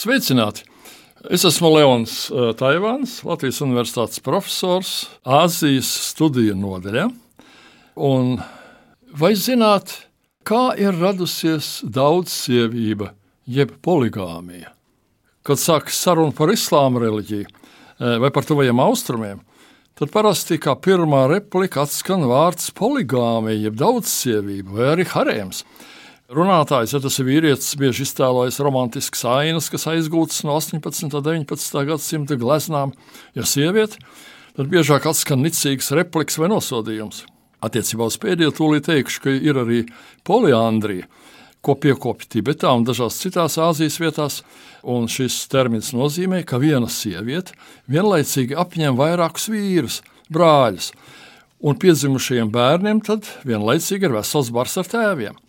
Sveicināti! Es esmu Leons Taivāns, Latvijas Universitātes profesors Āzijas studiju nodaļā. Un vai zināt, kā ir radusies daudzsievība, jeb poligāmija? Kad sākas saruna par islāma reliģiju vai par tuvajiem austrumiem, tad parasti kā pirmā replika atskan vārds poligāmija, jeb daudzsievība vai arī harēms. Runātājs, ja tas ir vīrietis, bieži iztēlojas romantiskas ainas, kas aizgūtas no 18. un 19. gadsimta gleznām. Ja sieviete, tad biežāk atskan nicīgas repliks vai nosodījums. Attiecībā uz pēdējo tūlīt teikšu, ka ir arī poliandrija, ko piekopja Tibetā un dažās citās Āzijas vietās. Un šis termins nozīmē, ka viena sieviete vienlaicīgi apņem vairākus vīrus, brāļus, un piedzimušajiem bērniem tad vienlaicīgi ir vesels bars ar tēviem.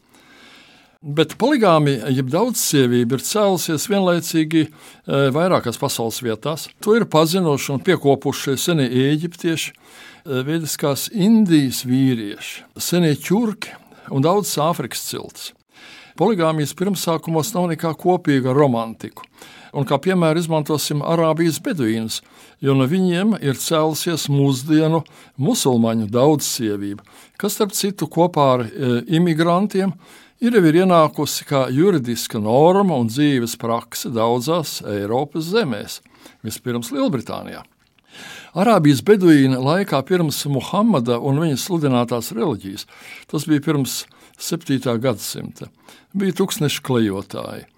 Bet poligāmija, jeb daudzsievība, ir cēlusies vienlaicīgi e, vairākās pasaules vietās. To ir pazinuši un piekopuši senie eģiptieši, e, veidiskās Indijas vīrieši, senie ķurki un daudzas Āfrikas ciltis. Poligāmijas pirmsākumos nav nekā kopīga ar romantiku. Un kā piemēru izmantosim Arābijas beduīnus, jo no viņiem ir cēlusies mūsdienu musulmaņu daudzsievība, kas, starp citu, kopā ar e, imigrantiem ir jau ir ienākusi kā juridiska norma un dzīves prakse daudzās Eiropas zemēs, vispirms Lielbritānijā. Arābijas beduīna laikā pirms Muhamada un viņa sludinātās reliģijas, tas bija pirms 7. gadsimta, bija tūkstnešu klejotāji.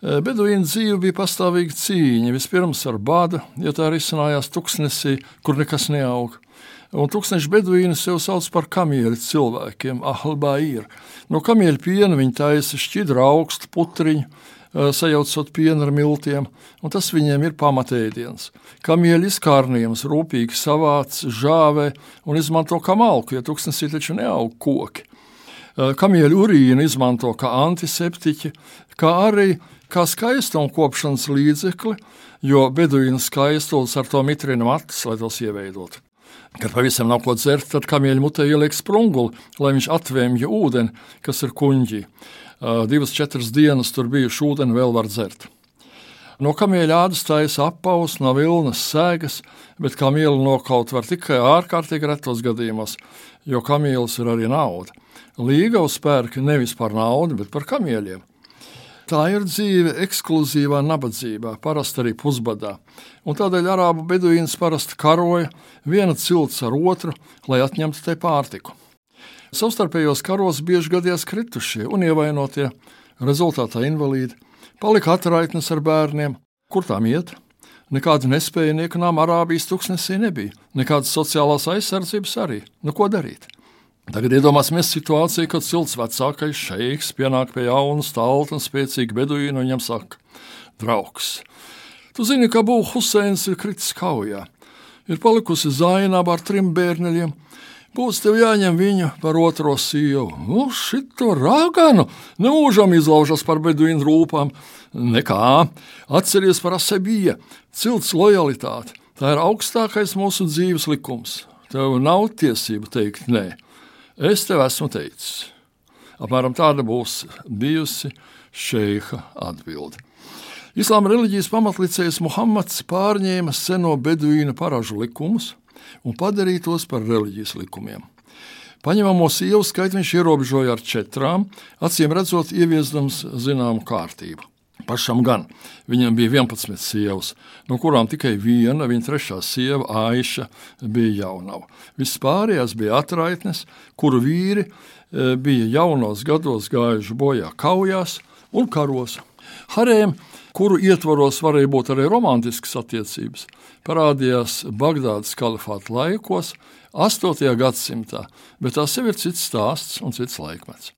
Beduīna dzīve bija pastāvīga cīņa, vispirms ar bādu, jo tā arī izcinājās tūkstnesī, kur nekas neauga. Un tūkstoši beduīni sev sauc par kamieļu cilvēkiem, ahlbaīri. No kamieļa piena viņi taisa šķidru augstu putriņu, sajaucot pienu ar miltiem, un tas viņiem ir pamatēdiens. Kamieļa izkārnījums rūpīgi savāc, žāvē un izmanto kā malku, jo tūkstnesī taču neaug koki. Kamieļa urīnu izmanto kā antiseptiķi, kā arī kā skaistuma kopšanas līdzekli, jo beduīnu skaistulis ar to mitrina matus, lai tos ieveidotu. Kad pavisam nav ko dzert, tad kamieļa mutē ieliek sprunguli, lai viņš atvēmja ūdeni, kas ir kuņģī. Divas, četras dienas tur bijuši ūdeni vēl var dzert. No kamieļa ādas taisa apaus, no vilnas sēgas, bet kamielu nokaut var tikai ārkārtīgi retos gadījumos, jo kamielis ir arī nauda. Līgavas pērk nevis par naudu, bet par kamieļiem. Tā ir dzīve ekskluzīvā nabadzībā, parasti arī pusbadā. Un tādēļ arābu beduīns parasti karoja viena cilts ar otru, lai atņemtu te pārtiku. Savstarpējos karos bieži gadījās kritušie un ievainotie, rezultātā invalīdi, palika atraitnes ar bērniem, kur tām iet. Nekāda nespējnieku nama Arābijas tuksnesī nebija, nekādas sociālās aizsardzības arī. Nu, ko darīt? Tagad iedomāsimies situāciju, kad silts vecākais šeiks pienāk pie jauna, stalta un spēcīga beduīna un viņam saka: Draugs, tu zini, ka Būs Huseins ir kritis kaujā. Ir palikusi zainaba ar trim bērniem. Būs tev jāņem viņa par otro sievu. Nu, šito rāganu nemūžam izlaužas par beduīnu rūpām. Nekā, atceries par asebija, cilts lojalitāti. Tā ir augstākais mūsu dzīves likums. Tev nav tiesību teikt nē. Es tev esmu teicis. Apmēram tāda būs bijusi šeiha atbilde. Islāma reliģijas pamatlicējs Muhammads pārņēma seno beduīnu paražu likumus un padarīja tos par reliģijas likumiem. Paņemamo sievu skaitu viņš ierobežoja ar četrām, acīm redzot, ieviesdams zināmu kārtību. Pašam gan viņam bija 11 sievas, no kurām tikai viena, viņa trešā sieva, Aiša, bija jaunava. Vispārējās bija atraitnes, kuru vīri e, bija jaunos gados gājuši bojā kaujās un karos. Harēm, kuru ietvaros varēja būt arī romantiskas attiecības, parādījās Bagdādas kalifāta laikos, 8. gadsimtā, bet tas jau ir cits stāsts un cits laikmets.